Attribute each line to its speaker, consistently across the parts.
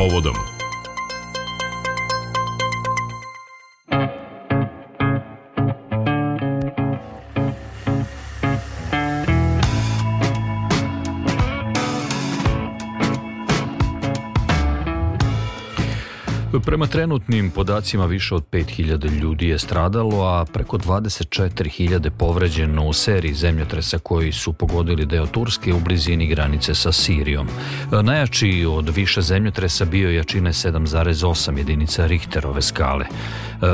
Speaker 1: povodom Prema trenutnim podacima više od 5000 ljudi je stradalo, a preko 24.000 povređeno u seriji zemljotresa koji su pogodili deo Turske u blizini granice sa Sirijom. Najjači od više zemljotresa bio je jačine 7,8 jedinica Richterove skale.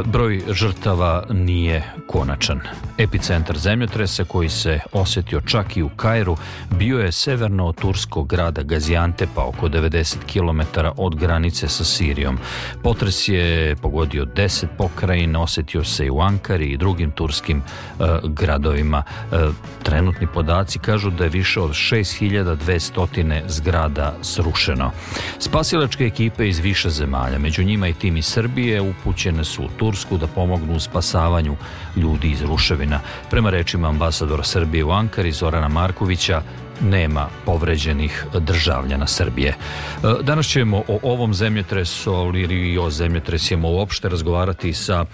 Speaker 1: Broj žrtava nije konačan. Epicentar zemljotresa koji se osetio čak i u Kairu bio je severno od turskog grada Gaziantepa oko 90 km od granice sa Sirijom. Potres je pogodio 10 pokrajina, osetio se i u Ankari i drugim turskim uh, gradovima. Uh, trenutni podaci kažu da je više od 6200 zgrada srušeno. Spasilačke ekipe iz više zemalja, među njima i tim iz Srbije, upućene su u Tursku da pomognu u spasavanju ljudi iz ruševina. Prema rečima ambasadora Srbije u Ankari Zorana Markovića, nema povređenih državljana Srbije. E, danas ćemo o ovom zemljotresu, ali i o zemljotresima uopšte razgovarati sa e,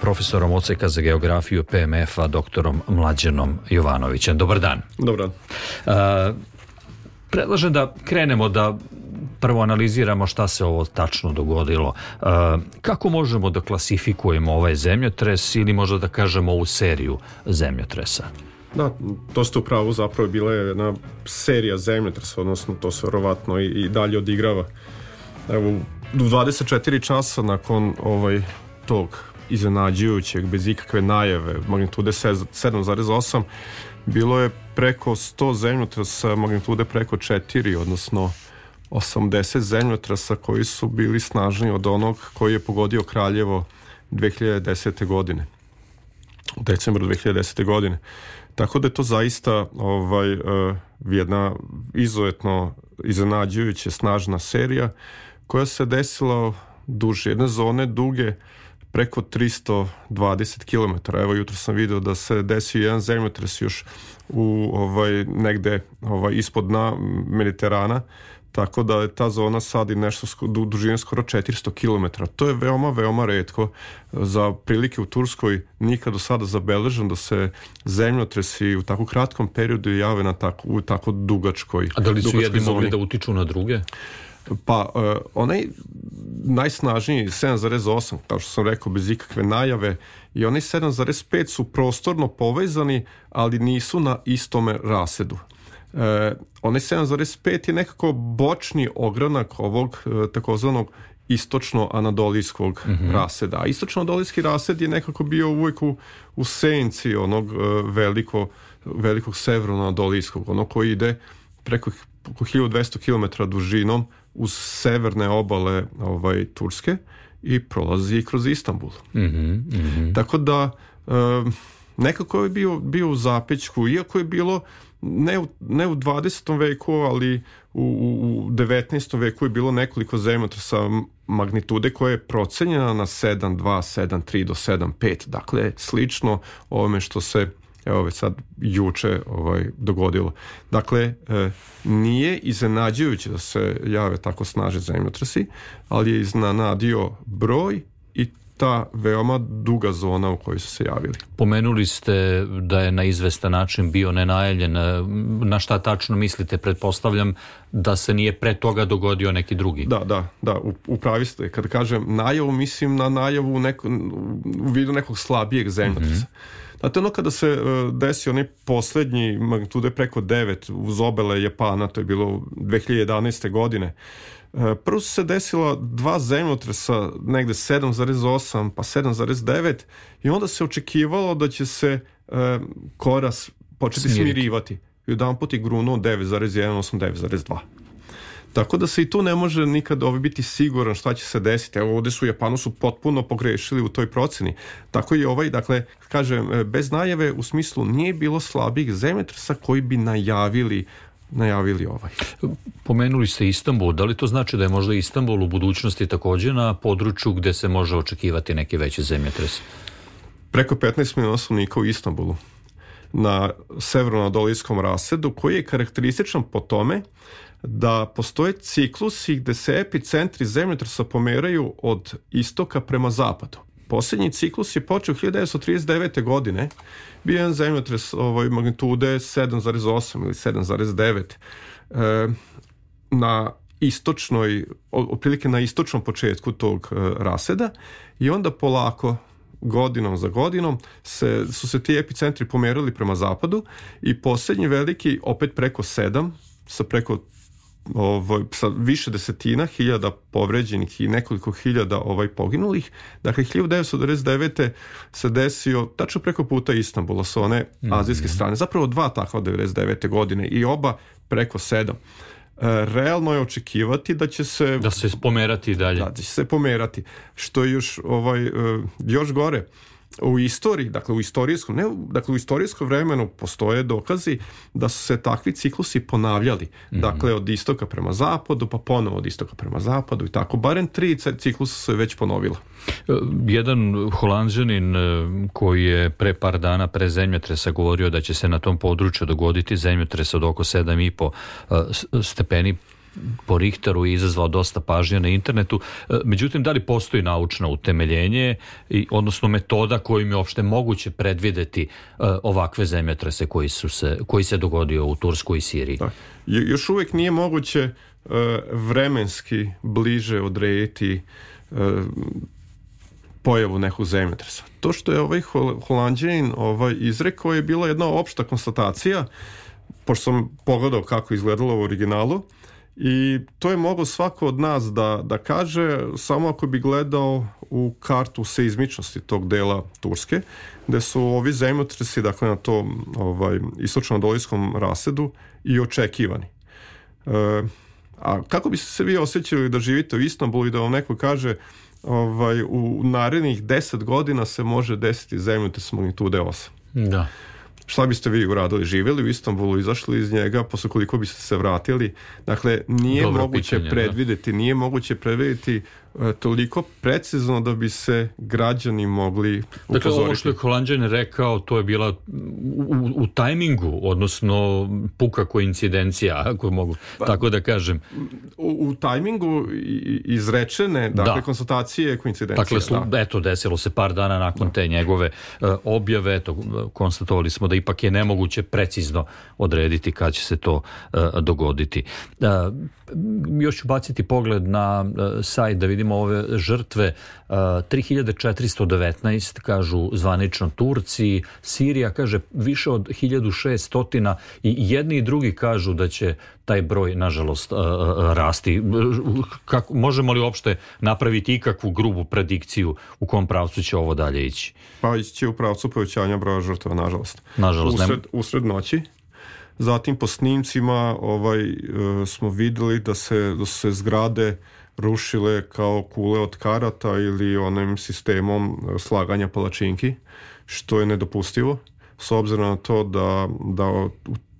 Speaker 1: profesorom Oceka za geografiju PMF-a, doktorom Mlađenom Jovanovićem. Dobar dan.
Speaker 2: Dobar dan. E,
Speaker 1: predlažem da krenemo da prvo analiziramo šta se ovo tačno dogodilo. Kako možemo da klasifikujemo ovaj zemljotres ili možda da kažemo ovu seriju zemljotresa?
Speaker 2: Da, to ste upravo zapravo je bila jedna serija zemljotresa, odnosno to se verovatno i, i dalje odigrava. Evo, 24 časa nakon ovaj tog iznenađujućeg, bez ikakve najave, magnitude 7,8, bilo je preko 100 zemljotrasa magnitude preko 4, odnosno 80 zemljotrasa koji su bili snažniji od onog koji je pogodio Kraljevo 2010. godine. U decembru 2010. godine. Tako da je to zaista ovaj, e, jedna izuzetno iznenađujuće snažna serija koja se desila duž jedne zone duge preko 320 km. Evo jutro sam video da se desio jedan zemljotres još u ovaj negde ovaj ispod dna Mediterana Tako da je ta zona sad i nešto du, dužine skoro 400 km. To je veoma, veoma redko. Za prilike u Turskoj nikad do sada zabeležen da se zemljotresi u tako kratkom periodu jave na tako, u tako dugačkoj
Speaker 1: A da li su jedni mogli da utiču na druge?
Speaker 2: Pa, uh, onaj najsnažniji 7,8, kao što sam rekao, bez ikakve najave, i oni 7,5 su prostorno povezani, ali nisu na istome rasedu. E, onaj 7,5 je nekako bočni ogranak ovog e, takozvanog istočno-anadolijskog mm -hmm. raseda. A istočno-anadolijski rased je nekako bio uvijek u, u senci onog e, veliko, velikog severo anadolijskog ono koji ide preko, preko 1200 km dužinom uz severne obale ovaj, Turske i prolazi kroz Istanbul. Mm -hmm, mm -hmm. Tako da... E, nekako je bio, bio u zapećku, iako je bilo ne u, ne u 20. veku, ali u, u 19. veku je bilo nekoliko zemljotresa magnitude koja je procenjena na 7.2, 7.3 do 7.5, dakle slično ovome što se evo već sad juče ovaj, dogodilo. Dakle, e, nije iznenađujuće da se jave tako snaže zemljotresi, ali je iznenadio broj i ta veoma duga zona u kojoj su se javili.
Speaker 1: Pomenuli ste da je na izvestan način bio nenajavljen. Na šta tačno mislite? Pretpostavljam da se nije pre toga dogodio neki drugi.
Speaker 2: Da, da, da, upravi ste. Kad kažem najavu, mislim na najavu u, neko, u vidu nekog slabijeg zemljotresa. Mm -hmm Znate, ono kada se e, desi onaj poslednji magnitude preko 9 uz obele Japana, to je bilo 2011. godine, e, Prvo su se desila dva zemljotresa, negde 7,8 pa 7,9 i onda se očekivalo da će se e, koras početi smirivati. smirivati. I jedan put je grunuo 9,1, 8, 9,2. Tako da se i tu ne može nikad ovaj biti siguran šta će se desiti. Evo ovde su Japanu su potpuno pogrešili u toj proceni. Tako i ovaj, dakle, kažem, e, bez najave u smislu nije bilo slabih zemetrsa koji bi najavili najavili ovaj.
Speaker 1: Pomenuli ste Istanbul, da li to znači da je možda Istanbul u budućnosti takođe na području gde se može očekivati neki veći zemljotres?
Speaker 2: Preko 15 miliona stanovnika u Istanbulu na severno-adolijskom rasedu koji je karakterističan po tome da postoje ciklusi gde se epicentri zemljotresa pomeraju od istoka prema zapadu. Posljednji ciklus je počeo 1939. godine. Bio je jedan zemljotres ovaj, magnitude 7,8 ili 7,9 e, na istočnoj, otprilike na istočnom početku tog e, raseda i onda polako godinom za godinom se, su se ti epicentri pomerali prema zapadu i posljednji veliki opet preko 7 sa preko ovaj, sa više desetina hiljada povređenih i nekoliko hiljada ovaj poginulih. Dakle, 1999. se desio tačno preko puta Istanbula sa one mhm. azijske strane. Zapravo dva takva 99. godine i oba preko sedam e, realno je očekivati da će se
Speaker 1: da se pomerati dalje.
Speaker 2: Da, da će se pomerati. Što je još ovaj e, još gore u istoriji, dakle u istorijskom, ne, dakle u istorijskom vremenu postoje dokazi da su se takvi ciklusi ponavljali. Mm -hmm. Dakle od istoka prema zapadu, pa ponovo od istoka prema zapadu i tako. Barem tri ciklusa su već ponovila.
Speaker 1: E, jedan holandžanin e, koji je pre par dana pre zemljotresa govorio da će se na tom području dogoditi zemljotres od oko 7,5 e, stepeni po Richteru izazvao dosta pažnje na internetu. E, međutim, da li postoji naučno utemeljenje, i, odnosno metoda kojim je uopšte moguće predvideti e, ovakve zemljotrese koji, su se, koji se dogodio u Turskoj i Siriji? Da.
Speaker 2: Još uvek nije moguće e, vremenski bliže odrediti pojavu nekog zemljotresa. To što je ovaj holandjanin ovaj izrekao je bila jedna opšta konstatacija, pošto sam pogledao kako izgledalo u originalu, I to je mogao svako od nas da, da kaže, samo ako bi gledao u kartu seizmičnosti tog dela Turske, gde su ovi zemljotresi, dakle na tom ovaj, istočno-dolijskom rasedu i očekivani. E, a kako biste se vi osjećali da živite u Istanbulu i da vam neko kaže ovaj, u narednih 10 godina se može desiti zemljotres magnitude 8?
Speaker 1: Da
Speaker 2: šta biste vi uradili? Živjeli u Istanbulu, izašli iz njega, posle koliko biste se vratili? Dakle, nije Dobro moguće pitanje, predvidjeti, da. nije moguće predvideti E, toliko precizno da bi se građani mogli
Speaker 1: upozoriti. Dakle, ovo što je Holandjan rekao, to je bila u, u tajmingu, odnosno puka koincidencija, ako mogu pa, tako da kažem.
Speaker 2: U, u tajmingu izrečene, dakle, da. konsultacije koincidencije. Dakle,
Speaker 1: slu, da. eto, desilo se par dana nakon da. te njegove uh, objave, eto, konstatovali smo da ipak je nemoguće precizno odrediti kad će se to uh, dogoditi. Uh, još ću baciti pogled na sajt da vidim vidimo ove žrtve, 3419, e, kažu zvanično Turci, Sirija kaže više od 1600 i jedni i drugi kažu da će taj broj, nažalost, e, e, rasti. Kako, možemo li uopšte napraviti ikakvu grubu predikciju u kom pravcu će ovo dalje ići?
Speaker 2: Pa
Speaker 1: ići
Speaker 2: će u pravcu povećanja broja žrtava, nažalost.
Speaker 1: Nažalost, usred, nema... usred noći.
Speaker 2: Zatim po snimcima ovaj, smo videli da se, da se zgrade uh, rušile kao kule od karata ili onim sistemom e, slaganja palačinki, što je nedopustivo, s obzirom na to da, da u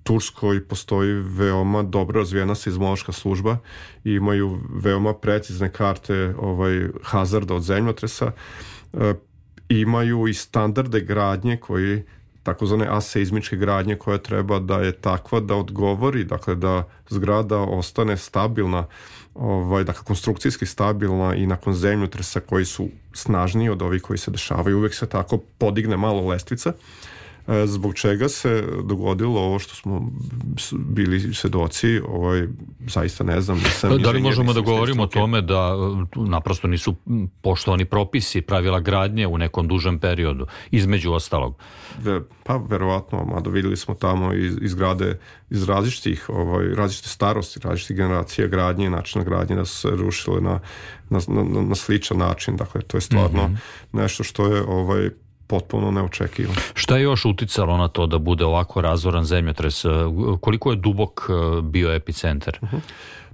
Speaker 2: Turskoj postoji veoma dobro razvijena seizmološka služba i imaju veoma precizne karte ovaj, hazarda od zemljotresa, e, imaju i standarde gradnje koji takozvane aseizmičke gradnje koja treba da je takva da odgovori, dakle da zgrada ostane stabilna, ovaj, dakle konstrukcijski stabilna i nakon zemljotresa koji su snažniji od ovih koji se dešavaju, uvek se tako podigne malo lestvica. Uh, E, zbog čega se dogodilo ovo što smo bili svedoci, ovaj, zaista ne znam. Nisam
Speaker 1: da li možemo da govorimo o tome da e, naprosto nisu poštovani propisi, pravila gradnje u nekom dužem periodu, između ostalog?
Speaker 2: Ve, pa verovatno, mada videli smo tamo iz, iz grade iz različitih, ovaj, različite starosti, različitih generacija gradnje i načina gradnje da su se rušile na, na, na, na sličan način, dakle to je stvarno mm -hmm. nešto što je ovaj, potpuno neočekivan.
Speaker 1: Šta je još uticalo na to da bude ovako razoran zemljotres? E, koliko je dubok e, bio epicentar? Uh mhm. -huh.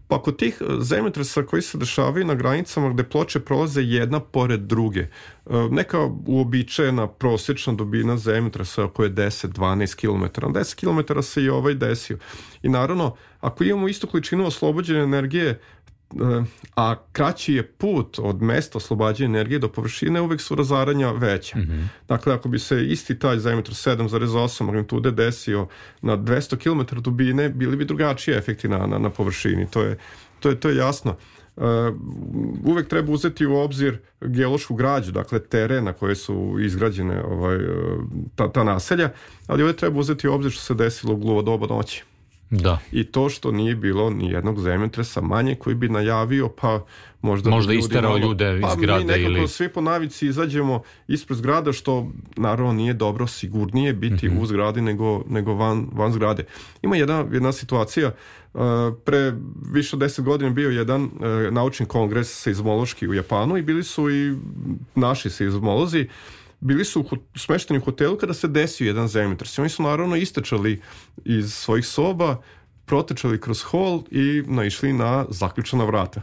Speaker 2: Pa kod tih e, zemljotresa koji se dešavaju na granicama gde ploče prolaze jedna pored druge, neka uobičajena prosječna dubina zemljotresa oko je 10-12 km. Na 10 km se i ovaj desio. I naravno, ako imamo istu količinu oslobođene energije a kraći je put od mesta oslobađanja energije do površine, uvek su razaranja veća. Mm -hmm. Dakle, ako bi se isti taj diametar 7,8 magnitude desio na 200 km dubine, bili bi drugačiji efekti na, na, na površini. To je, to je, to je jasno. Uh, uvek treba uzeti u obzir geološku građu, dakle terena koje su izgrađene ovaj, e, ta, ta naselja, ali ovdje treba uzeti u obzir što se desilo u gluvo doba noći.
Speaker 1: Da.
Speaker 2: I to što nije bilo ni jednog zemljotresa manje koji bi najavio pa možda
Speaker 1: možda ljudi isterao ljude pa iz zgrade
Speaker 2: mi
Speaker 1: nekako ili
Speaker 2: svi po navici izađemo ispred zgrada što naravno nije dobro sigurnije biti mm -hmm. u zgradi nego nego van van zgrade. Ima jedna jedna situacija e, pre više od 10 godina bio jedan e, naučni kongres seizmološki u Japanu i bili su i naši seizmolozi bili su smešteni u hotelu kada se desio jedan zemljotres. oni su naravno istračali iz svojih soba, protečali kroz hol i naišli na zaključena vrata.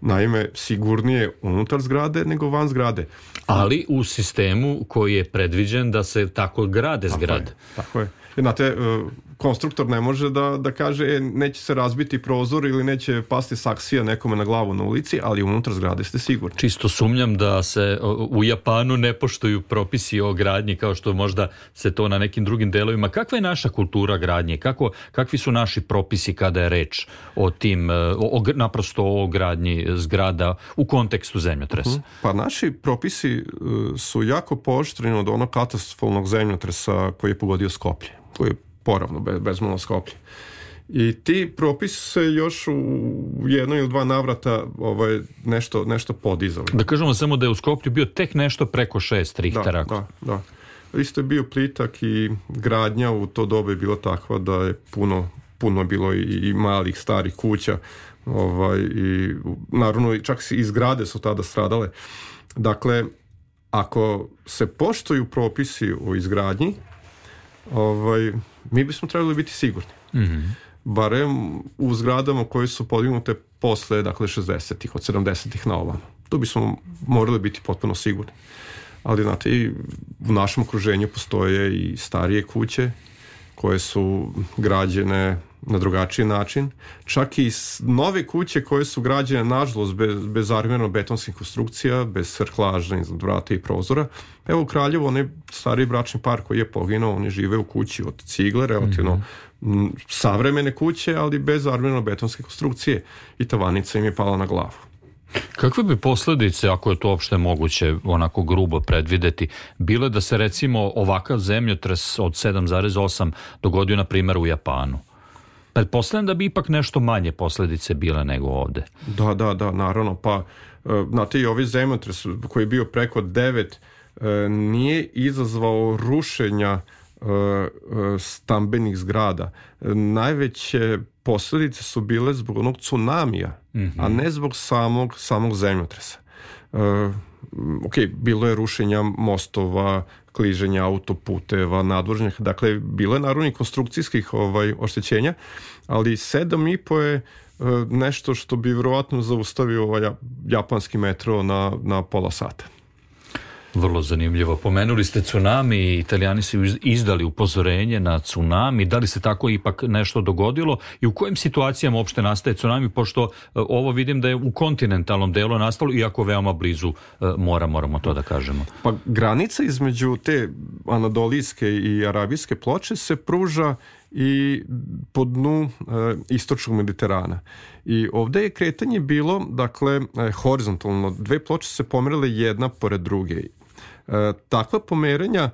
Speaker 2: Naime, sigurnije unutar zgrade nego van zgrade.
Speaker 1: Ali u sistemu koji je predviđen da se tako grade zgrade.
Speaker 2: Tako je. Tako je. Znate, e, e, konstruktor ne može da, da kaže e, neće se razbiti prozor ili neće pasti saksija nekome na glavu na ulici, ali unutar zgrade ste sigurni.
Speaker 1: Čisto sumnjam da se u Japanu ne poštuju propisi o gradnji kao što možda se to na nekim drugim delovima. Kakva je naša kultura gradnje? Kako, kakvi su naši propisi kada je reč o tim, e, o, o, naprosto o gradnji zgrada u kontekstu zemljotresa? Mhm.
Speaker 2: Pa naši propisi su jako pooštreni od onog katastrofalnog zemljotresa koji je pogodio Skoplje koji je poravno bez, bezmolno skoplje. I ti propis se još u jedno ili dva navrata ovaj, nešto, nešto podizali.
Speaker 1: Da kažemo samo da je u Skoplju bio tek nešto preko 6 da, Richtera.
Speaker 2: Da, da, da. Isto je bio plitak i gradnja u to dobe je bila takva da je puno, puno bilo i, i malih, starih kuća. Ovaj, i, naravno, čak i zgrade su tada stradale. Dakle, ako se poštuju propisi o izgradnji, ovaj, mi bismo trebali biti sigurni. Mm -hmm. Barem u zgradama koje su podignute posle, dakle, 60-ih, od 70-ih na ovamo. Tu bismo morali biti potpuno sigurni. Ali, znate, i u našem okruženju postoje i starije kuće koje su građene na drugačiji način. Čak i nove kuće koje su građene, nažalost, bez, bez betonskih konstrukcija, bez srklažne iznad vrata i prozora. Evo u Kraljevu, onaj stari bračni par koji je poginuo, oni žive u kući od cigle, relativno mm -hmm. savremene kuće, ali bez armirano betonske konstrukcije i tavanica im je pala na glavu.
Speaker 1: Kakve bi posledice, ako je to uopšte moguće onako grubo predvideti, bile da se recimo ovakav zemljotres od 7,8 dogodio na primjer u Japanu? Pretpostavljam da bi ipak nešto manje posledice bile nego ovde.
Speaker 2: Da, da, da, naravno. Pa, e, znate, i ovi zemljotres koji je bio preko 9 e, nije izazvao rušenja E, e, stambenih zgrada. Najveće posledice su bile zbog onog tsunamija, mm -hmm. a mhm. ne zbog samog, samog zemljotresa. Uh, ok, bilo je rušenja mostova, kliženja autoputeva, nadvožnjaka, dakle, bilo je naravno i konstrukcijskih ovaj, oštećenja, ali 7,5 je nešto što bi vjerojatno zaustavio ovaj japanski metro na, na pola sata.
Speaker 1: Vrlo zanimljivo. Pomenuli ste tsunami, italijani su izdali upozorenje na tsunami. Da li se tako ipak nešto dogodilo i u kojim situacijama opšte nastaje tsunami, pošto e, ovo vidim da je u kontinentalnom delu nastalo, iako veoma blizu e, mora, moramo to da kažemo.
Speaker 2: Pa granica između te anadolijske i arabijske ploče se pruža i po dnu e, istočnog Mediterana. I ovde je kretanje bilo, dakle, e, horizontalno. Dve ploče se pomerile jedna pored druge takva pomeranja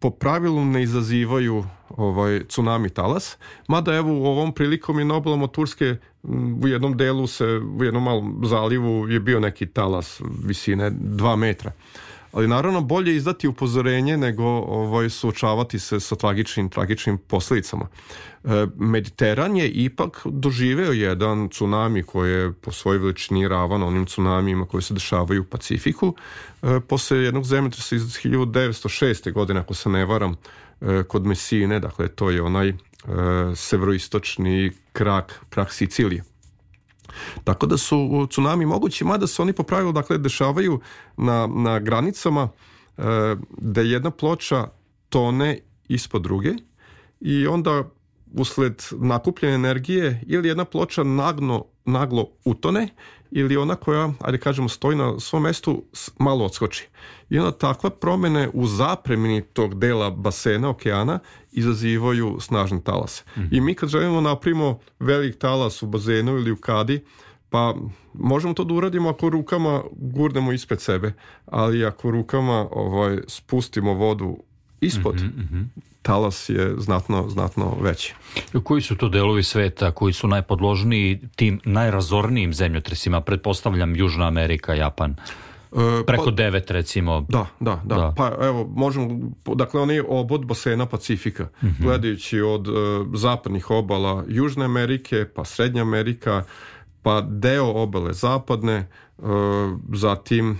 Speaker 2: po pravilu ne izazivaju ovaj tsunami talas, mada evo u ovom prilikom i na obalama Turske mm, u jednom delu se, u jednom malom zalivu je bio neki talas visine 2 metra. Uh, ali naravno bolje izdati upozorenje nego ovaj, suočavati se sa tragičnim, tragičnim posledicama. E, Mediteran je ipak doživeo jedan tsunami koji je po svojoj veličini ravan onim tsunamijima koji se dešavaju u Pacifiku. E, posle jednog zemljotresa iz 1906. godine, ako se ne varam, e, kod Mesine, dakle to je onaj e, severoistočni krak, krak Sicilije. Tako da su tsunami mogući, mada se oni po pravilu dakle, dešavaju na, na granicama e, da jedna ploča tone ispod druge i onda usled nakupljene energije ili jedna ploča naglo, naglo utone, ili ona koja, ajde kažemo, stoji na svom mestu, malo odskoči. I onda takve promene u zapremini tog dela basena, okeana, izazivaju snažne talase. Mm -hmm. I mi kad želimo da napravimo velik talas u bazenu ili u kadi, pa možemo to da uradimo ako rukama gurnemo ispred sebe, ali ako rukama ovaj, spustimo vodu ispod, mm -hmm, mm -hmm. talas je znatno, znatno veći.
Speaker 1: Koji su to delovi sveta koji su najpodložniji tim najrazornijim zemljotresima? Pretpostavljam Južna Amerika, Japan. E, Preko pa, devet recimo.
Speaker 2: Da, da, da, da. Pa evo, možemo, dakle oni je obod basena Pacifika, mm -hmm. gledajući od e, zapadnih obala Južne Amerike, pa Srednja Amerika, pa deo obale zapadne, e, zatim e,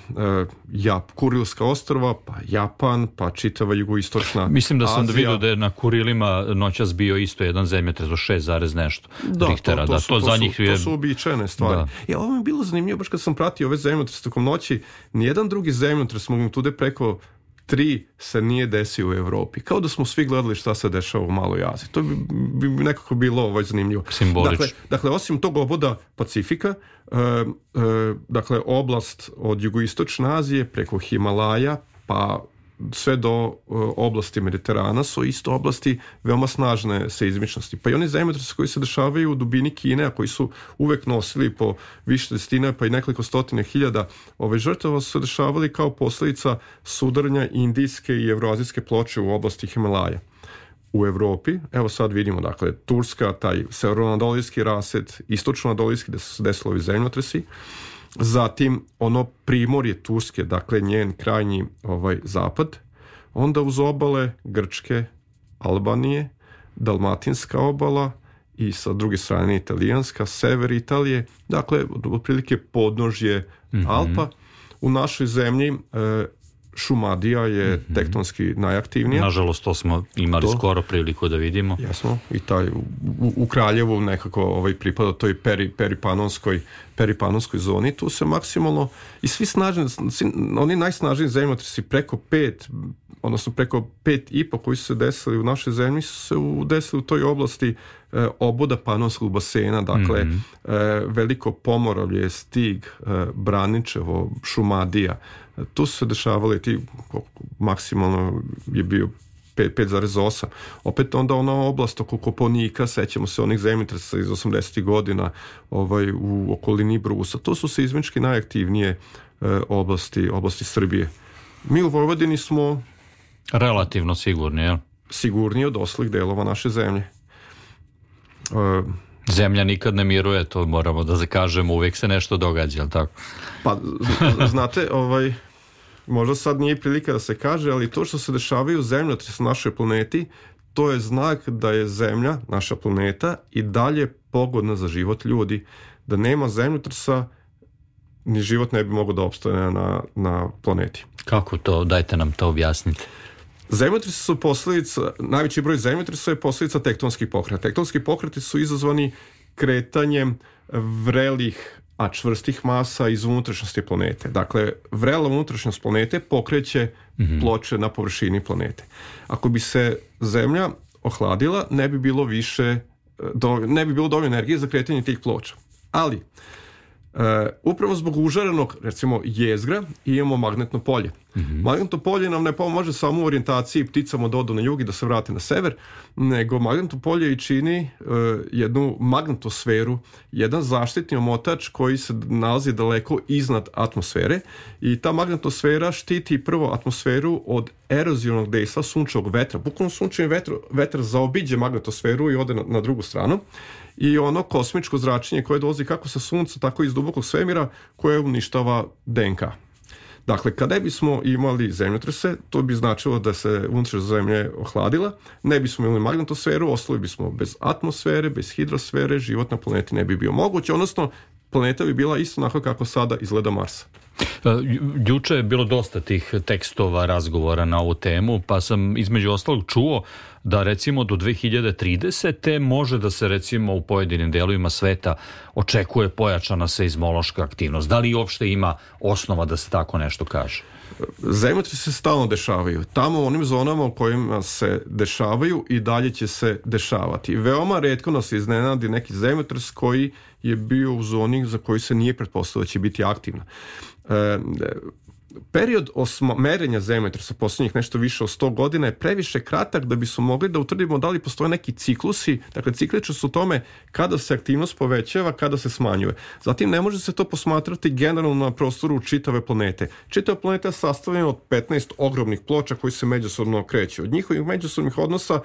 Speaker 2: Jap, Kurilska ostrva, pa Japan, pa čitava jugoistočna
Speaker 1: Mislim da sam
Speaker 2: Azija. da vidio
Speaker 1: da je na Kurilima noćas bio isto jedan zemljetres od 6 zarez nešto
Speaker 2: da,
Speaker 1: Richtera. To,
Speaker 2: to, da, su, da, to, to za njih je... To su običajne stvari. Da. Ja, e, ovo mi je bilo zanimljivo, baš kad sam pratio ove zemljetres tokom noći, nijedan drugi zemljetres tude preko tri se nije desio u Evropi. Kao da smo svi gledali šta se dešava u Maloj Aziji. To bi, bi nekako bilo ovaj zanimljivo.
Speaker 1: Simbolič.
Speaker 2: Dakle, dakle, osim tog oboda Pacifika, e, e, dakle, oblast od jugoistočne Azije preko Himalaja, pa sve do e, oblasti Mediterana su isto oblasti veoma snažne seizmičnosti. Pa i oni zemljotresi koji se dešavaju u dubini Kine, a koji su uvek nosili po više desetina pa i nekoliko stotine hiljada ove ovaj, žrtava su se dešavali kao posledica sudaranja indijske i evroazijske ploče u oblasti Himalaja u Evropi, evo sad vidimo, dakle, Turska, taj severonadolijski raset, istočno-nadolijski, gde su se desili ovi zemljotresi, uh, zatim ono primorje Turske, dakle njen krajnji ovaj zapad, onda uz obale Grčke, Albanije, Dalmatinska obala i sa druge strane Italijanska, sever Italije, dakle otprilike podnožje mm -hmm. Alpa. U našoj zemlji e, Šumadija je mhm. tektonski najaktivnija.
Speaker 1: Nažalost, to smo imali to, skoro priliku da vidimo. Jesmo,
Speaker 2: i taj, u, u Kraljevu nekako ovaj pripada toj peri, peripanonskoj, peripanonskoj zoni, tu se maksimalno i svi snažni, oni najsnažniji zemljotresi preko 5, odnosno preko 5 i po koji su se desili u našoj zemlji, su se desili u toj oblasti e, eh, oboda panonskog basena, dakle mm -hmm. e, veliko pomoravlje, stig, e, Braničevo, Šumadija, tu su se dešavali ti koliko, maksimalno je bio 5,8. Opet onda ona oblast oko Koponika, sećamo se onih zemljotresa iz 80. godina ovaj, u okolini Brusa. To su se izmenički najaktivnije e, oblasti, oblasti Srbije. Mi u Vojvodini smo...
Speaker 1: Relativno sigurni, jel?
Speaker 2: Sigurni od oslih delova naše zemlje. E,
Speaker 1: Zemlja nikad ne miruje, to moramo da zakažemo, uvek se nešto događa, jel tako?
Speaker 2: Pa, znate, ovaj, možda sad nije prilika da se kaže, ali to što se dešavaju zemljotres na našoj planeti, to je znak da je zemlja, naša planeta, i dalje pogodna za život ljudi. Da nema zemljotresa, ni život ne bi mogao da opstane na, na planeti.
Speaker 1: Kako to? Dajte nam to objasnite.
Speaker 2: Zemljotresi su posledica, najveći broj zemljotresa je posledica tektonskih pokreta. Tektonski pokreti su izazvani kretanjem vrelih a čvrstih masa iz unutrašnjosti planete. Dakle, vrela unutrašnjost planete pokreće mm -hmm. ploče na površini planete. Ako bi se Zemlja ohladila, ne bi bilo više, e, do, ne bi bilo dovoljno energije za kretanje tih ploča. Ali, E, upravo zbog užarenog, recimo, jezgra imamo magnetno polje. Mm -hmm. Magnetno polje nam ne pomaže samo u orijentaciji pticama da odu na jug i da se vrate na sever, nego magnetno polje i čini e, jednu magnetosferu, jedan zaštitni omotač koji se nalazi daleko iznad atmosfere i ta magnetosfera štiti prvo atmosferu od erozionog dejstva sunčevog vetra. Bukvalno sunčevi vetar, vetar zaobiđe magnetosferu i ode na, na drugu stranu i ono kosmičko zračenje koje dolazi kako sa sunca, tako i iz dubokog svemira koje uništava DNK. Dakle, kada bismo imali zemljotrese, to bi značilo da se unutrašnja zemlje ohladila, ne bismo imali magnetosferu, ostali bismo bez atmosfere, bez hidrosfere, život na planeti ne bi bio moguć, odnosno planeta bi bila isto onako kako sada izgleda Marsa. E,
Speaker 1: juče je bilo dosta tih tekstova, razgovora na ovu temu, pa sam između ostalog čuo da recimo do 2030. može da se recimo u pojedinim delovima sveta očekuje pojačana seizmološka aktivnost. Da li uopšte ima osnova da se tako nešto kaže?
Speaker 2: Zemljotri se stalno dešavaju. Tamo u onim zonama u kojima se dešavaju i dalje će se dešavati. Veoma redko nas iznenadi neki zemljotres koji je bio u zoni za koji se nije pretpostavio da će biti aktivna. E, period osmo, merenja zemljotresa poslednjih nešto više od 100 godina je previše kratak da bismo mogli da utvrdimo da li postoje neki ciklusi, dakle ciklični su tome kada se aktivnost povećava, kada se smanjuje. Zatim ne može se to posmatrati generalno na prostoru čitave planete. Čitava planeta je sastavljena od 15 ogromnih ploča koji se međusobno kreću. Od njihovih međusobnih odnosa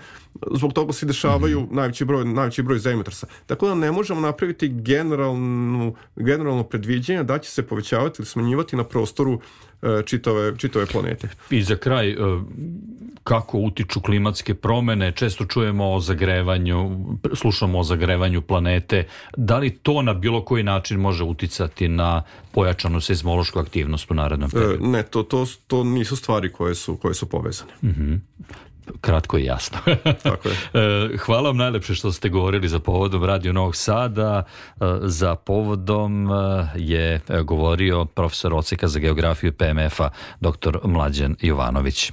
Speaker 2: zbog toga se dešavaju mm -hmm. najveći broj najveći broj zemljotresa. Tako da ne možemo napraviti generalnu generalno predviđanje da će se povećavati ili smanjivati na prostoru E, čitave, čitave planete.
Speaker 1: I za kraj, e, kako utiču klimatske promene? Često čujemo o zagrevanju, slušamo o zagrevanju planete. Da li to na bilo koji način može uticati na pojačanu seizmološku aktivnost u narednom e, periodu?
Speaker 2: Ne, to, to, to nisu stvari koje su, koje su povezane. Uh mhm. -huh
Speaker 1: kratko i jasno.
Speaker 2: Tako je.
Speaker 1: E, hvala vam najlepše što ste govorili za povodom Radio Novog Sada. E, za povodom e, je govorio profesor Oceka za geografiju PMF-a, dr. Mlađan Jovanović.